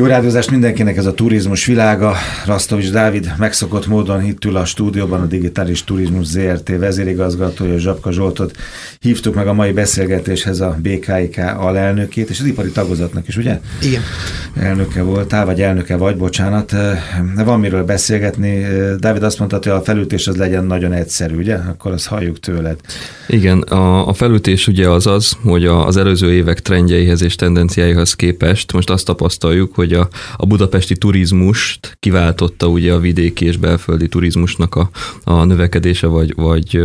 Jó rádiózást mindenkinek ez a turizmus világa. Rastovics Dávid megszokott módon itt ül a stúdióban a Digitális Turizmus ZRT vezérigazgatója, Zsapka Zsoltot. Hívtuk meg a mai beszélgetéshez a BKIK alelnökét, és az ipari tagozatnak is, ugye? Igen. Elnöke voltál, vagy elnöke vagy, bocsánat. Van miről beszélgetni. Dávid azt mondta, hogy a felütés az legyen nagyon egyszerű, ugye? Akkor azt halljuk tőled. Igen, a, a felütés ugye az az, hogy az előző évek trendjeihez és tendenciáihoz képest most azt tapasztaljuk, hogy a, a budapesti turizmust kiváltotta ugye a vidéki és belföldi turizmusnak a, a növekedése vagy, vagy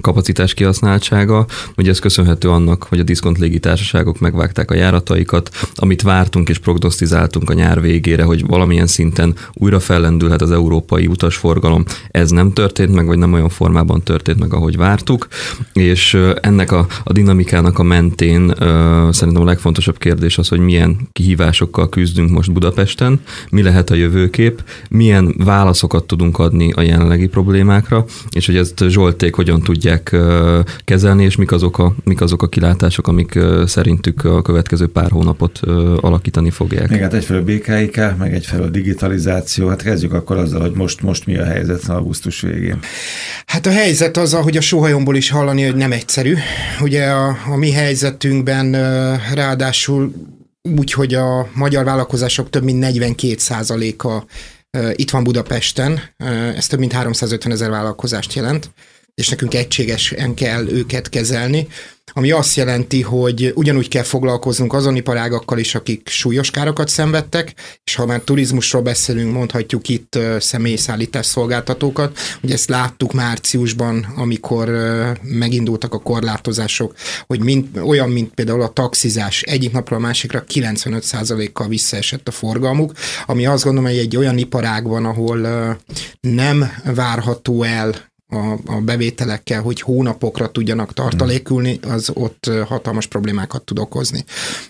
kapacitás kihasználtsága. Ugye ez köszönhető annak, hogy a diszkont légitársaságok megvágták a járataikat, amit vártunk és prognosztizáltunk a nyár végére, hogy valamilyen szinten újra fellendülhet az európai utasforgalom. Ez nem történt meg, vagy nem olyan formában történt meg, ahogy vártuk, és ennek a, a dinamikának a mentén szerintem a legfontosabb kérdés az, hogy milyen kihívásokkal küzdünk most Budapesten, mi lehet a jövőkép, milyen válaszokat tudunk adni a jelenlegi problémákra, és hogy ezt Zsolték hogyan tudják kezelni, és mik azok a, mik azok a kilátások, amik szerintük a következő pár hónapot alakítani fogják. Igen, hát egyfelől BKIK, meg egyfelől digitalizáció. Hát kezdjük akkor azzal, hogy most, most mi a helyzet augusztus végén. Hát a helyzet az, ahogy a sóhajomból is hallani, hogy nem egyszerű. Ugye a, a mi helyzetünkben ráadásul úgy, hogy a magyar vállalkozások több mint 42 a itt van Budapesten, ez több mint 350 ezer vállalkozást jelent, és nekünk egységesen kell őket kezelni ami azt jelenti, hogy ugyanúgy kell foglalkoznunk azon iparágakkal is, akik súlyos károkat szenvedtek, és ha már turizmusról beszélünk, mondhatjuk itt személyszállítás szolgáltatókat, hogy ezt láttuk márciusban, amikor megindultak a korlátozások, hogy mind, olyan, mint például a taxizás, egyik napról a másikra 95%-kal visszaesett a forgalmuk, ami azt gondolom, hogy egy olyan iparág van, ahol nem várható el a, a bevételekkel, hogy hónapokra tudjanak tartalékülni, az ott hatalmas problémákat tud okozni.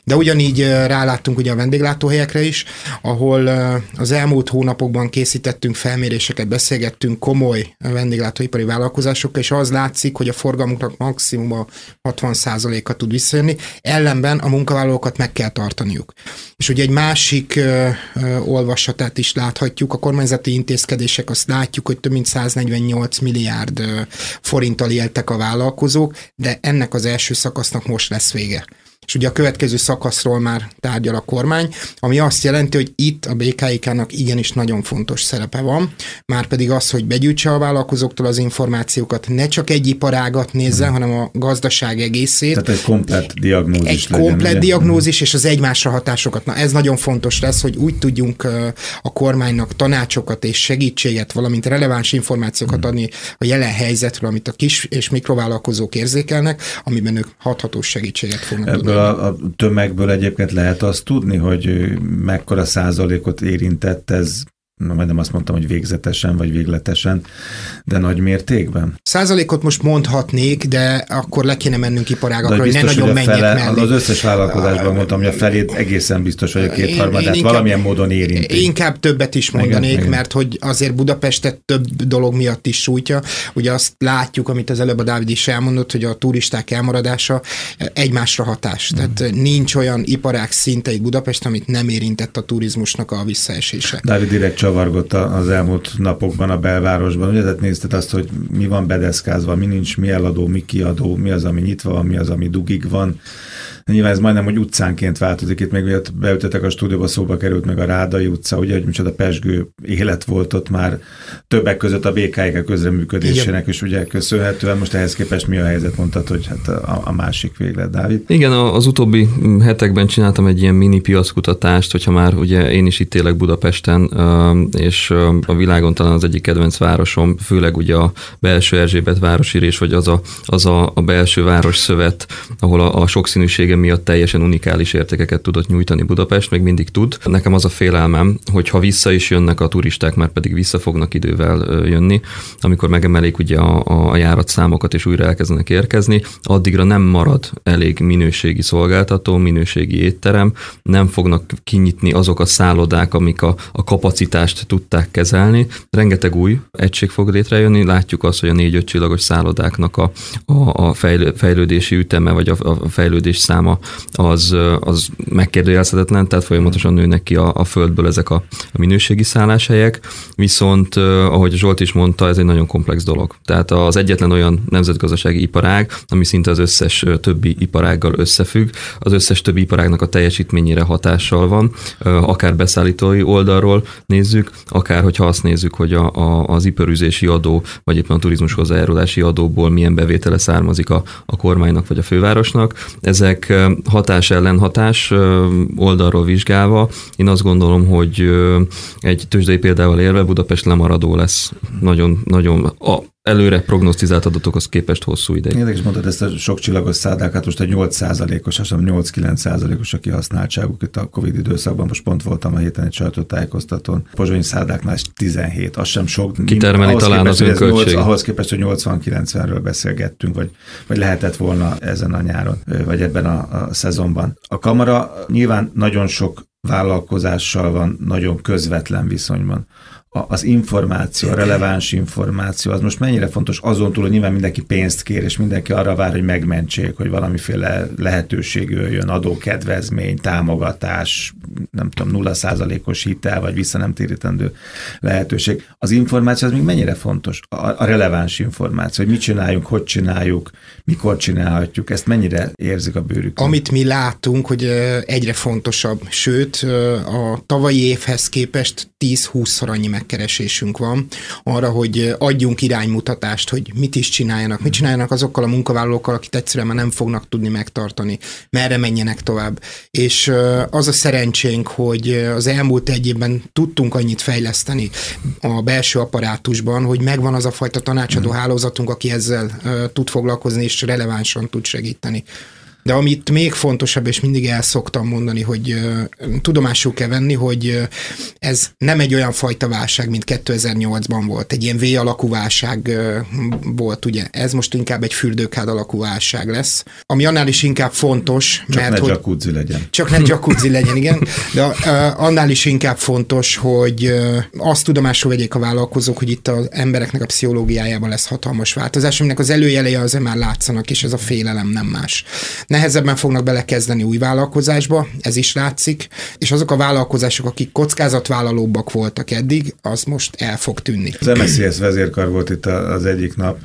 De ugyanígy ráláttunk ugye a vendéglátóhelyekre is, ahol az elmúlt hónapokban készítettünk felméréseket, beszélgettünk komoly vendéglátóipari vállalkozásokkal, és az látszik, hogy a forgalmunknak maximum a 60%-a tud visszajönni, ellenben a munkavállalókat meg kell tartaniuk. És ugye egy másik ö, olvasatát is láthatjuk, a kormányzati intézkedések, azt látjuk, hogy több mint 148 milliárd ö, forinttal éltek a vállalkozók, de ennek az első szakasznak most lesz vége és ugye a következő szakaszról már tárgyal a kormány, ami azt jelenti, hogy itt a BKIK-nak igenis nagyon fontos szerepe van, már pedig az, hogy begyűjtse a vállalkozóktól az információkat, ne csak egy iparágat nézze, hanem a gazdaság egészét. Tehát egy komplet diagnózis Egy legyen, komplet ugye? diagnózis és az egymásra hatásokat. Na ez nagyon fontos lesz, hogy úgy tudjunk a kormánynak tanácsokat és segítséget, valamint releváns információkat hmm. adni a jelen helyzetről, amit a kis és mikrovállalkozók érzékelnek, amiben ők hathatós segítséget fognak Ebből tudni a, a tömegből egyébként lehet azt tudni, hogy mekkora százalékot érintett ez majdnem azt mondtam, hogy végzetesen vagy végletesen, de nagy mértékben? Százalékot most mondhatnék, de akkor le kéne mennünk iparágakra, hogy ne nagyon hogy menjek fele, mellé. Az összes vállalkozásban mondtam, hogy a felét egészen biztos, hogy a kétharmadát valamilyen módon érinti. Inkább többet is mondanék, igen, mert hogy azért Budapestet több dolog miatt is sújtja. Ugye azt látjuk, amit az előbb a Dávid is elmondott, hogy a turisták elmaradása egymásra hatás. Mm. Tehát nincs olyan iparág szinte egy Budapest, amit nem érintett a turizmusnak a visszaesése. Dávid direkt csavargott az elmúlt napokban a belvárosban. Ugye, tehát nézted azt, hogy mi van bedeszkázva, mi nincs, mi eladó, mi kiadó, mi az, ami nyitva van, mi az, ami dugig van. Nyilván ez majdnem, hogy utcánként változik. Itt még miatt beütöttek a stúdióba, szóba került meg a Rádai utca, ugye, hogy micsoda pesgő élet volt ott már többek között a BKK közreműködésének is ugye köszönhetően. Most ehhez képest mi a helyzet, mondtad, hogy hát a, a másik véglet, Dávid? Igen, az utóbbi hetekben csináltam egy ilyen mini piackutatást, hogyha már ugye én is itt élek Budapesten, és a világon talán az egyik kedvenc városom, főleg ugye a belső Erzsébet városírés, vagy az a, az a, a belső város szövet, ahol a, a sokszínűsége minősége miatt teljesen unikális értékeket tudott nyújtani Budapest, még mindig tud. Nekem az a félelmem, hogy ha vissza is jönnek a turisták, már pedig vissza fognak idővel jönni, amikor megemelik ugye a, a járatszámokat és újra elkezdenek érkezni, addigra nem marad elég minőségi szolgáltató, minőségi étterem, nem fognak kinyitni azok a szállodák, amik a, a kapacitást tudták kezelni. Rengeteg új egység fog létrejönni, látjuk azt, hogy a négy-öt csillagos szállodáknak a, a, a fejlődési üteme vagy a, a fejlődés szám száma az, az megkérdőjelezhetetlen, tehát folyamatosan nőnek ki a, a földből ezek a, a minőségi szálláshelyek, viszont ahogy Zsolt is mondta, ez egy nagyon komplex dolog. Tehát az egyetlen olyan nemzetgazdasági iparág, ami szinte az összes többi iparággal összefügg, az összes többi iparágnak a teljesítményére hatással van, akár beszállítói oldalról nézzük, akár hogyha azt nézzük, hogy a, a, az iparüzési adó, vagy éppen a turizmus hozzájárulási adóból milyen bevétele származik a, a kormánynak vagy a fővárosnak. Ezek hatás ellen hatás oldalról vizsgálva, én azt gondolom, hogy egy tőzsdei példával érve Budapest lemaradó lesz. Nagyon, nagyon a, előre prognosztizált adatokhoz képest hosszú ideig. Érdekes mondtad ezt a sok csillagos szállákat, most a 8%-os, azt 8-9%-os a kihasználtságuk itt a Covid időszakban. Most pont voltam a héten egy sajtótájékoztatón. Pozsonyi szálláknál 17, az sem sok. Kitermeli ahhoz talán képest, az önköltség. Ahhoz képest, hogy 80-90-ről beszélgettünk, vagy, vagy lehetett volna ezen a nyáron, vagy ebben a, a szezonban. A kamera nyilván nagyon sok vállalkozással van nagyon közvetlen viszonyban az információ, a releváns információ, az most mennyire fontos azon túl, hogy nyilván mindenki pénzt kér, és mindenki arra vár, hogy megmentsék, hogy valamiféle lehetőség jöjjön, adókedvezmény, támogatás, nem tudom, nulla százalékos hitel, vagy vissza nem térítendő lehetőség. Az információ az még mennyire fontos? A, a releváns információ, hogy mit csináljunk, hogy csináljuk, mikor csinálhatjuk, ezt mennyire érzik a bőrük? Amit mi látunk, hogy egyre fontosabb, sőt, a tavalyi évhez képest 10-20-szor annyi megkeresésünk van arra, hogy adjunk iránymutatást, hogy mit is csináljanak, mit csináljanak azokkal a munkavállalókkal, akik egyszerűen már nem fognak tudni megtartani, merre menjenek tovább. És az a szerencsénk, hogy az elmúlt egy évben tudtunk annyit fejleszteni a belső apparátusban, hogy megvan az a fajta tanácsadó hálózatunk, aki ezzel tud foglalkozni, és relevánsan tud segíteni. De amit még fontosabb, és mindig el szoktam mondani, hogy tudomásul kell venni, hogy ez nem egy olyan fajta válság, mint 2008-ban volt. Egy ilyen V-alakú válság uh, volt, ugye. Ez most inkább egy fürdőkád alakú válság lesz. Ami annál is inkább fontos, csak mert ne hogy... jacuzzi legyen. Csak ne jacuzzi legyen, igen. De annál is inkább fontos, hogy azt tudomásul vegyék a vállalkozók, hogy itt az embereknek a pszichológiájában lesz hatalmas változás, aminek az előjelei azért már látszanak, és ez a félelem nem más nehezebben fognak belekezdeni új vállalkozásba, ez is látszik, és azok a vállalkozások, akik kockázatvállalóbbak voltak eddig, az most el fog tűnni. Az MSZS vezérkar volt itt az egyik nap,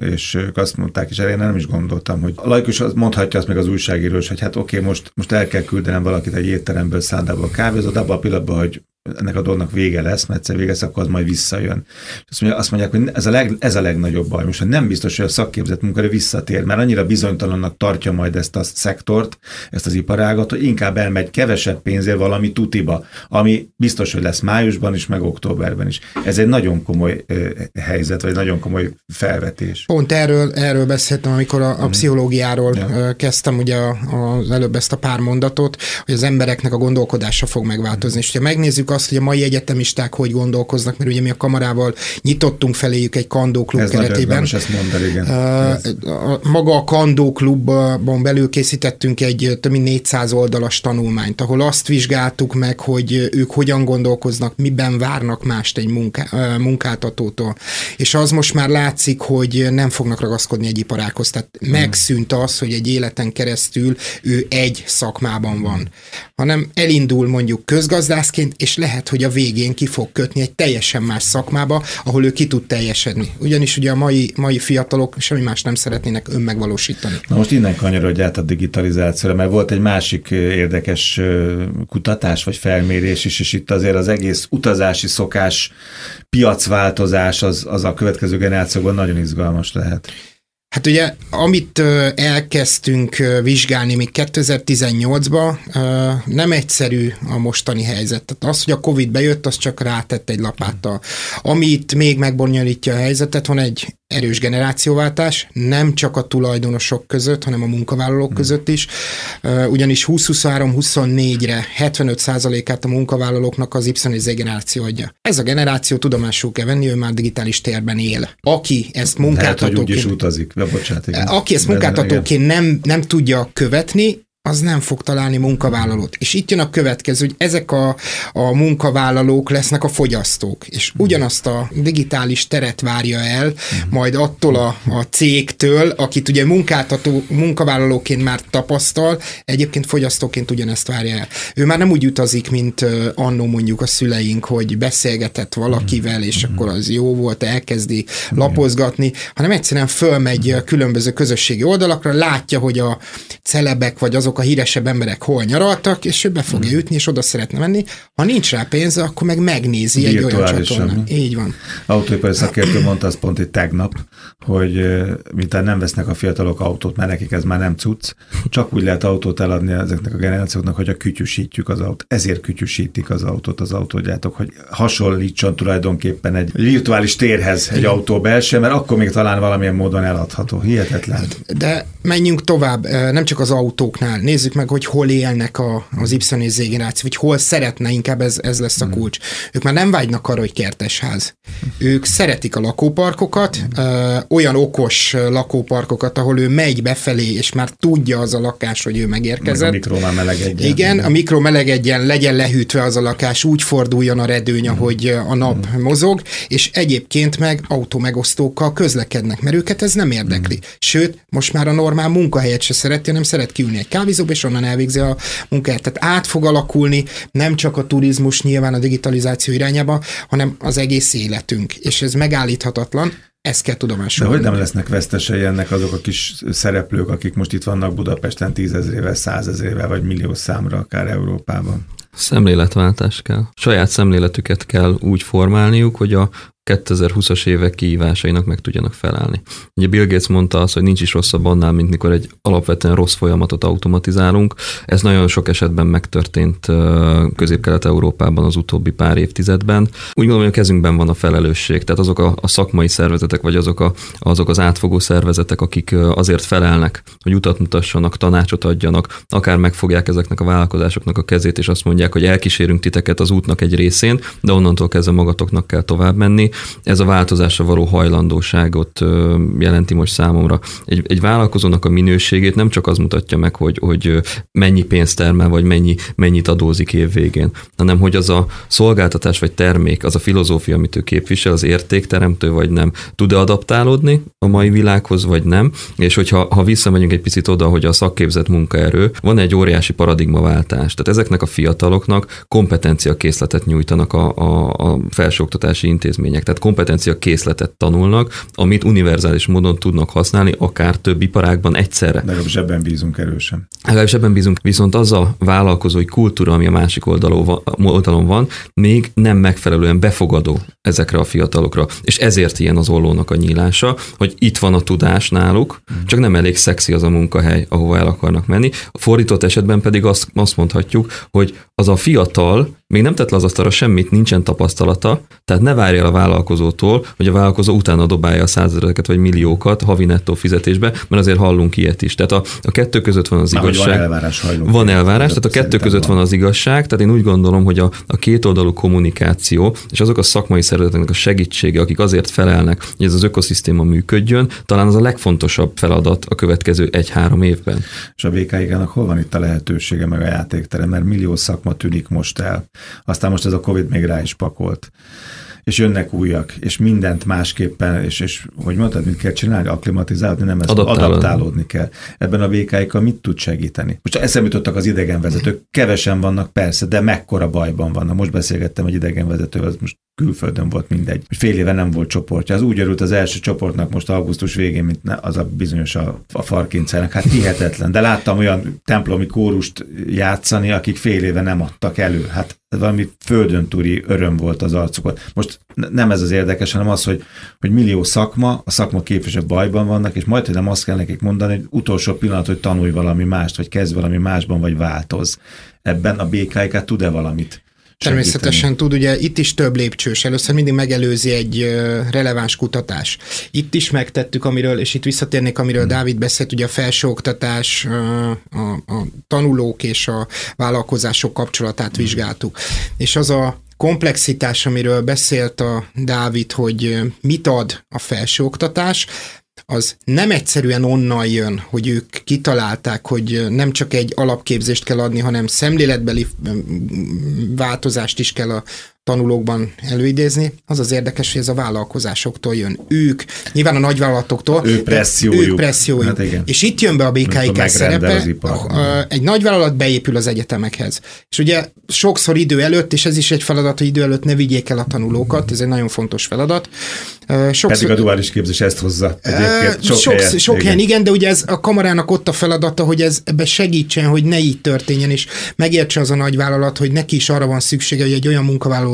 és ők azt mondták, és én nem is gondoltam, hogy a laikus mondhatja azt meg az újságíró, hogy hát oké, okay, most, most el kell küldenem valakit egy étteremből szándából kávézót, abban a pillanatban, hogy ennek a dolognak vége lesz, mert egyszer vége lesz, akkor az majd visszajön. Azt mondják, azt mondják hogy ez a, leg, ez a legnagyobb baj. Most nem biztos, hogy a szakképzett munkaerő visszatér, mert annyira bizonytalannak tartja majd ezt a szektort, ezt az iparágat, hogy inkább elmegy kevesebb pénzért valami tutiba, ami biztos, hogy lesz májusban is, meg októberben is. Ez egy nagyon komoly ö, helyzet, vagy nagyon komoly felvetés. Pont erről, erről beszéltem, amikor a, a mhm. pszichológiáról ja. kezdtem ugye az előbb ezt a pár mondatot, hogy az embereknek a gondolkodása fog megváltozni. És ha megnézzük azt, hogy a mai egyetemisták hogy gondolkoznak, mert ugye mi a kamarával nyitottunk feléjük egy kandóklub Ez keretében. Ez ezt mondani, igen. Uh, maga a kandóklubban belül készítettünk egy több mint 400 oldalas tanulmányt, ahol azt vizsgáltuk meg, hogy ők hogyan gondolkoznak, miben várnak mást egy munká, munkáltatótól. És az most már látszik, hogy nem fognak ragaszkodni egy iparákhoz. Tehát hmm. megszűnt az, hogy egy életen keresztül ő egy szakmában van, hanem elindul mondjuk közgazdászként, és lehet, hogy a végén ki fog kötni egy teljesen más szakmába, ahol ő ki tud teljesedni. Ugyanis ugye a mai, mai fiatalok semmi más nem szeretnének önmegvalósítani. Na most innen kanyarodj át a digitalizációra, mert volt egy másik érdekes kutatás vagy felmérés is, és itt azért az egész utazási szokás, piacváltozás az, az a következő generációkban nagyon izgalmas lehet. Hát ugye, amit elkezdtünk vizsgálni még 2018-ban, nem egyszerű a mostani helyzet. Tehát az, hogy a Covid bejött, az csak rátett egy lapáttal. Amit még megbonyolítja a helyzetet, van egy erős generációváltás, nem csak a tulajdonosok között, hanem a munkavállalók hmm. között is, ugyanis 2023-24-re 75%-át a munkavállalóknak az Y Z generáció adja. Ez a generáció tudomásul kell venni, ő már digitális térben él. Aki ezt munkáltatóként... Lehet, hogy úgy is utazik. Bocsánat, igen. Aki ezt munkáltatóként nem, nem tudja követni, az nem fog találni munkavállalót. És itt jön a következő, hogy ezek a, a munkavállalók lesznek a fogyasztók, és ugyanazt a digitális teret várja el, majd attól a, a cégtől, akit ugye munkáltató, munkavállalóként már tapasztal, egyébként fogyasztóként ugyanezt várja el. Ő már nem úgy utazik, mint annó mondjuk a szüleink, hogy beszélgetett valakivel, és akkor az jó volt, elkezdi lapozgatni, hanem egyszerűen fölmegy különböző közösségi oldalakra, látja, hogy a celebek vagy azok a híresebb emberek hol nyaraltak, és ő be fogja hmm. ütni, és oda szeretne menni. Ha nincs rá pénze, akkor meg megnézi egy olyan csatornát. Így van. Autóipari szakértő mondta azt pont itt tegnap, hogy mintha nem vesznek a fiatalok autót, mert nekik ez már nem cucc, csak úgy lehet autót eladni ezeknek a generációknak, hogy a kütyüsítjük az autót. Ezért kütyüsítik az autót az autógyártók, hogy hasonlítson tulajdonképpen egy virtuális térhez egy autó belső, mert akkor még talán valamilyen módon eladható. Hihetetlen. De menjünk tovább, nem csak az autóknál. Nézzük meg, hogy hol élnek a, az Y Z generáció, vagy hol szeretne, inkább ez, ez lesz a hmm. kulcs. Ők már nem vágynak arra, hogy kertesház. Ők szeretik a lakóparkokat, ö, olyan okos lakóparkokat, ahol ő megy befelé, és már tudja az a lakás, hogy ő megérkezett. Meg a mikro már melegedjen. Igen, a mikro melegedjen, legyen lehűtve az a lakás, úgy forduljon a redőny, hmm. ahogy a nap hmm. mozog, és egyébként meg automegosztókkal közlekednek, mert őket ez nem érdekli. Hmm. Sőt, most már a normál munkahelyet se szereti, hanem szeret kiülni egy kávézóba, és onnan elvégzi a munkát. Tehát át fog alakulni nem csak a turizmus nyilván a digitalizáció irányába, hanem az egész életünk. És ez megállíthatatlan. Ezt kell tudomásul. De hogy nem lesznek vesztesei ennek azok a kis szereplők, akik most itt vannak Budapesten tízezrével, százezrével, vagy millió számra akár Európában? Szemléletváltás kell. Saját szemléletüket kell úgy formálniuk, hogy a 2020-as évek kihívásainak meg tudjanak felállni. Ugye Bill Gates mondta azt, hogy nincs is rosszabb annál, mint mikor egy alapvetően rossz folyamatot automatizálunk. Ez nagyon sok esetben megtörtént Közép-Kelet-Európában az utóbbi pár évtizedben. Úgy gondolom, hogy a kezünkben van a felelősség, tehát azok a, a szakmai szervezetek, vagy azok, a, azok az átfogó szervezetek, akik azért felelnek, hogy utat mutassanak, tanácsot adjanak, akár megfogják ezeknek a vállalkozásoknak a kezét, és azt mondják, hogy elkísérünk titeket az útnak egy részén, de onnantól kezdve magatoknak kell tovább menni ez a változásra való hajlandóságot jelenti most számomra. Egy, egy vállalkozónak a minőségét nem csak az mutatja meg, hogy, hogy mennyi pénzt termel, vagy mennyi, mennyit adózik év végén, hanem hogy az a szolgáltatás vagy termék, az a filozófia, amit ő képvisel, az értékteremtő vagy nem, tud-e adaptálódni a mai világhoz, vagy nem, és hogyha ha visszamegyünk egy picit oda, hogy a szakképzett munkaerő, van egy óriási paradigmaváltás. Tehát ezeknek a fiataloknak kompetencia készletet nyújtanak a, a, a felsőoktatási intézmények tehát kompetencia készletet tanulnak, amit univerzális módon tudnak használni, akár több iparágban egyszerre. Legalábbis ebben bízunk erősen. Legalábbis ebben bízunk, viszont az a vállalkozói kultúra, ami a másik oldalon, van, még nem megfelelően befogadó ezekre a fiatalokra. És ezért ilyen az ollónak a nyílása, hogy itt van a tudás náluk, csak nem elég szexi az a munkahely, ahova el akarnak menni. A fordított esetben pedig azt, azt mondhatjuk, hogy az a fiatal még nem tett le az asztalra semmit, nincsen tapasztalata, tehát ne várja el a vállalkozótól, hogy a vállalkozó utána dobálja a százezereket vagy milliókat havi nettó fizetésbe, mert azért hallunk ilyet is. Tehát a, a kettő között van az Már igazság. Van elvárás, hajlunk. Van elvárás, tehát a kettő között van az igazság, tehát én úgy gondolom, hogy a, a kétoldalú kommunikáció és azok a szakmai szervezeteknek a segítsége, akik azért felelnek, hogy ez az ökoszisztéma működjön, talán az a legfontosabb feladat a következő egy-három évben. És a VKI-nek hol van itt a lehetősége, meg a játéktere, mert millió szakma tűnik most el. Aztán most ez a Covid még rá is pakolt és jönnek újak, és mindent másképpen, és, és hogy mondtad, mit kell csinálni, aklimatizálni, nem ez adaptálódni. adaptálódni kell. Ebben a vk mit tud segíteni? Most eszembe jutottak az idegenvezetők, kevesen vannak persze, de mekkora bajban vannak. Most beszélgettem egy idegenvezetővel, most külföldön volt mindegy. Fél éve nem volt csoportja. Az úgy örült az első csoportnak most augusztus végén, mint az a bizonyos a, a farkincelnek. Hát hihetetlen. De láttam olyan templomi kórust játszani, akik fél éve nem adtak elő. Hát valami földön túri öröm volt az arcukon. Most nem ez az érdekes, hanem az, hogy, hogy millió szakma, a szakma képviselő bajban vannak, és majd, hogy nem azt kell nekik mondani, hogy utolsó pillanat, hogy tanulj valami mást, vagy kezd valami másban, vagy változ. Ebben a BKK tud-e valamit? Természetesen tud, ugye itt is több lépcsős. Először mindig megelőzi egy releváns kutatás. Itt is megtettük, amiről, és itt visszatérnék, amiről hmm. Dávid beszélt, ugye a felsőoktatás, a, a tanulók és a vállalkozások kapcsolatát hmm. vizsgáltuk. És az a komplexitás, amiről beszélt a Dávid, hogy mit ad a felsőoktatás, az nem egyszerűen onnan jön, hogy ők kitalálták, hogy nem csak egy alapképzést kell adni, hanem szemléletbeli változást is kell a tanulókban előidézni, az az érdekes, hogy ez a vállalkozásoktól jön. Ők, nyilván a nagyvállalatoktól. Ő pressziójuk. Ők pressziójuk. Hát igen. És itt jön be a BKIK szerepe. Egy nagyvállalat beépül az egyetemekhez. És ugye sokszor idő előtt, és ez is egy feladat, hogy idő előtt ne vigyék el a tanulókat, ez egy nagyon fontos feladat. Sokszor, Pedig a duális képzés ezt hozza. Sok, sok, helyen, sok helyen igen, de ugye ez a kamarának ott a feladata, hogy ez ebbe segítsen, hogy ne így történjen, és megértse az a nagyvállalat, hogy neki is arra van szüksége, hogy egy olyan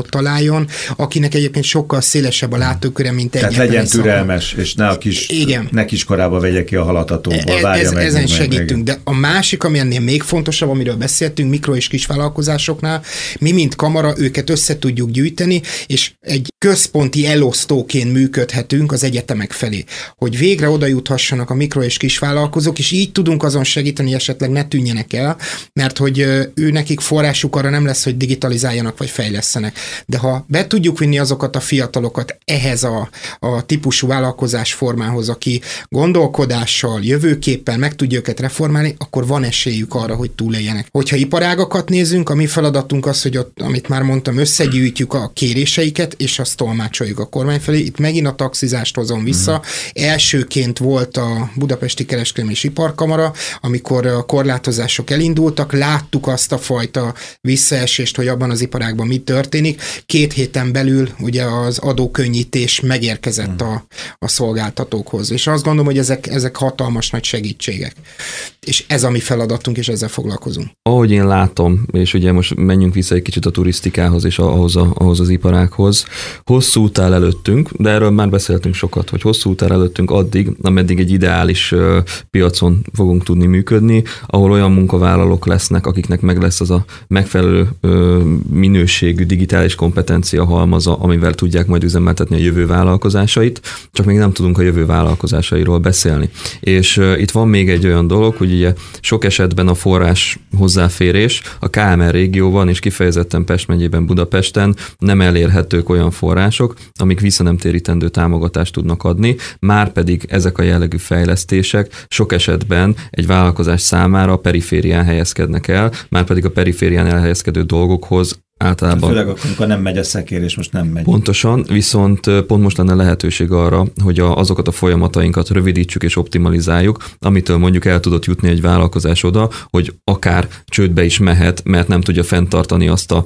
munkavállalót találjon, akinek egyébként sokkal szélesebb a látóköre, mint egy. Tehát legyen türelmes, és ne a kis, igen. ne kis korába vegye ki a halatatóból, e, ez, meg, Ezen meg, segítünk, meg. de a másik, ami ennél még fontosabb, amiről beszéltünk, mikro és kis vállalkozásoknál, mi, mint kamara, őket össze tudjuk gyűjteni, és egy központi elosztóként működhetünk az egyetemek felé, hogy végre oda juthassanak a mikro és kisvállalkozók, és így tudunk azon segíteni, esetleg ne tűnjenek el, mert hogy ő nekik forrásuk arra nem lesz, hogy digitalizáljanak vagy fejlesztenek. De ha be tudjuk vinni azokat a fiatalokat ehhez a, a típusú vállalkozás formához, aki gondolkodással, jövőképpen meg tudja őket reformálni, akkor van esélyük arra, hogy túléljenek. Hogyha iparágakat nézünk, a mi feladatunk az, hogy ott, amit már mondtam, összegyűjtjük a kéréseiket, és azt tolmácsoljuk a kormány felé. Itt megint a taxizást hozom vissza. Uh-huh. Elsőként volt a Budapesti Kereskedelmi és Iparkamara, amikor a korlátozások elindultak, láttuk azt a fajta visszaesést, hogy abban az iparágban mi történik. Két héten belül ugye az adókönnyítés megérkezett uh-huh. a, a szolgáltatókhoz. És azt gondolom, hogy ezek, ezek hatalmas nagy segítségek. És ez a mi feladatunk, és ezzel foglalkozunk. Ahogy én látom, és ugye most menjünk vissza egy kicsit a turisztikához és ahhoz, a, ahhoz az iparághoz, hosszú út áll előttünk, de erről már beszéltünk sokat, hogy hosszú út áll előttünk addig, ameddig egy ideális piacon fogunk tudni működni, ahol olyan munkavállalók lesznek, akiknek meg lesz az a megfelelő minőségű digitális kompetencia halmaza, amivel tudják majd üzemeltetni a jövő vállalkozásait, csak még nem tudunk a jövő vállalkozásairól beszélni. És itt van még egy olyan dolog, hogy ugye sok esetben a forrás hozzáférés a KMR régióban és kifejezetten Pest megyében Budapesten nem elérhetők olyan források, amik visszanemtérítendő támogatást tudnak adni, már pedig ezek a jellegű fejlesztések sok esetben egy vállalkozás számára a periférián helyezkednek el, már pedig a periférián elhelyezkedő dolgokhoz általában. Főleg akkor, amikor nem megy a szekér, és most nem megy. Pontosan, viszont pont most lenne lehetőség arra, hogy a, azokat a folyamatainkat rövidítsük és optimalizáljuk, amitől mondjuk el tudott jutni egy vállalkozás oda, hogy akár csődbe is mehet, mert nem tudja fenntartani azt a,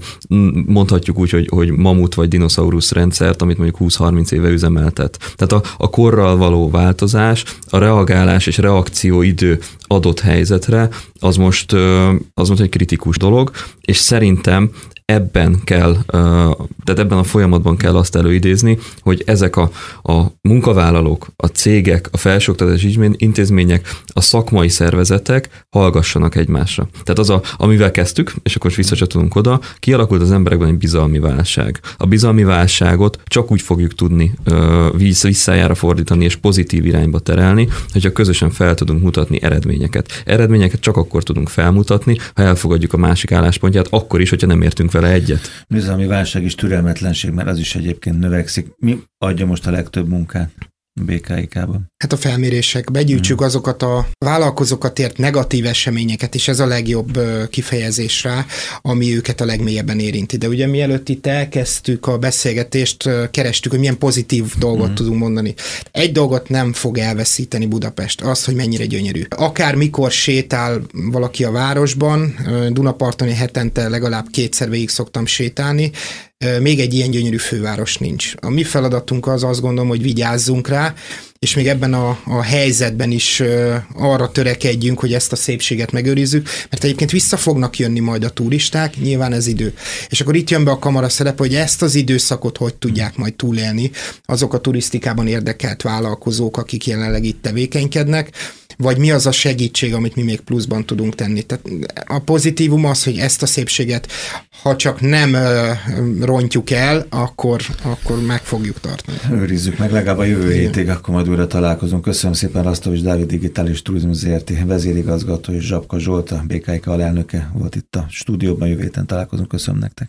mondhatjuk úgy, hogy, hogy mamut vagy dinoszaurusz rendszert, amit mondjuk 20-30 éve üzemeltet. Tehát a, a korral való változás, a reagálás és reakció idő adott helyzetre, az most, az most egy kritikus dolog, és szerintem ebben kell, tehát ebben a folyamatban kell azt előidézni, hogy ezek a, a munkavállalók, a cégek, a felsőoktatási intézmények, a szakmai szervezetek hallgassanak egymásra. Tehát az, a, amivel kezdtük, és akkor most visszacsatolunk oda, kialakult az emberekben egy bizalmi válság. A bizalmi válságot csak úgy fogjuk tudni visszájára fordítani és pozitív irányba terelni, hogyha közösen fel tudunk mutatni eredményeket. Eredményeket csak akkor tudunk felmutatni, ha elfogadjuk a másik álláspontját, akkor is, hogyha nem értünk vele egyet. Bizalmi válság és türelmetlenség, mert az is egyébként növekszik. Mi adja most a legtöbb munkát? BKIK-ban? Hát a felmérések, begyűjtsük hmm. azokat a vállalkozókat ért negatív eseményeket, és ez a legjobb kifejezés rá, ami őket a legmélyebben érinti. De ugye mielőtt itt elkezdtük a beszélgetést, kerestük, hogy milyen pozitív dolgot hmm. tudunk mondani. Egy dolgot nem fog elveszíteni Budapest, az, hogy mennyire gyönyörű. Akár mikor sétál valaki a városban, Dunaparton hetente legalább kétszer végig szoktam sétálni, még egy ilyen gyönyörű főváros nincs. A mi feladatunk az azt gondolom, hogy vigyázzunk rá, és még ebben a, a helyzetben is arra törekedjünk, hogy ezt a szépséget megőrizzük, mert egyébként vissza fognak jönni majd a turisták, nyilván ez idő. És akkor itt jön be a kamara szerep, hogy ezt az időszakot hogy tudják majd túlélni azok a turisztikában érdekelt vállalkozók, akik jelenleg itt tevékenykednek, vagy mi az a segítség, amit mi még pluszban tudunk tenni. Tehát a pozitívum az, hogy ezt a szépséget, ha csak nem rontjuk el, akkor, akkor meg fogjuk tartani. Őrizzük meg legalább a jövő hétig, akkor majd újra találkozunk. Köszönöm szépen Rasztovics Dávid Digitális Turizmus ZRT vezérigazgató és Zsapka Zsolt, a BKK alelnöke volt itt a stúdióban, jövő héten találkozunk. Köszönöm nektek.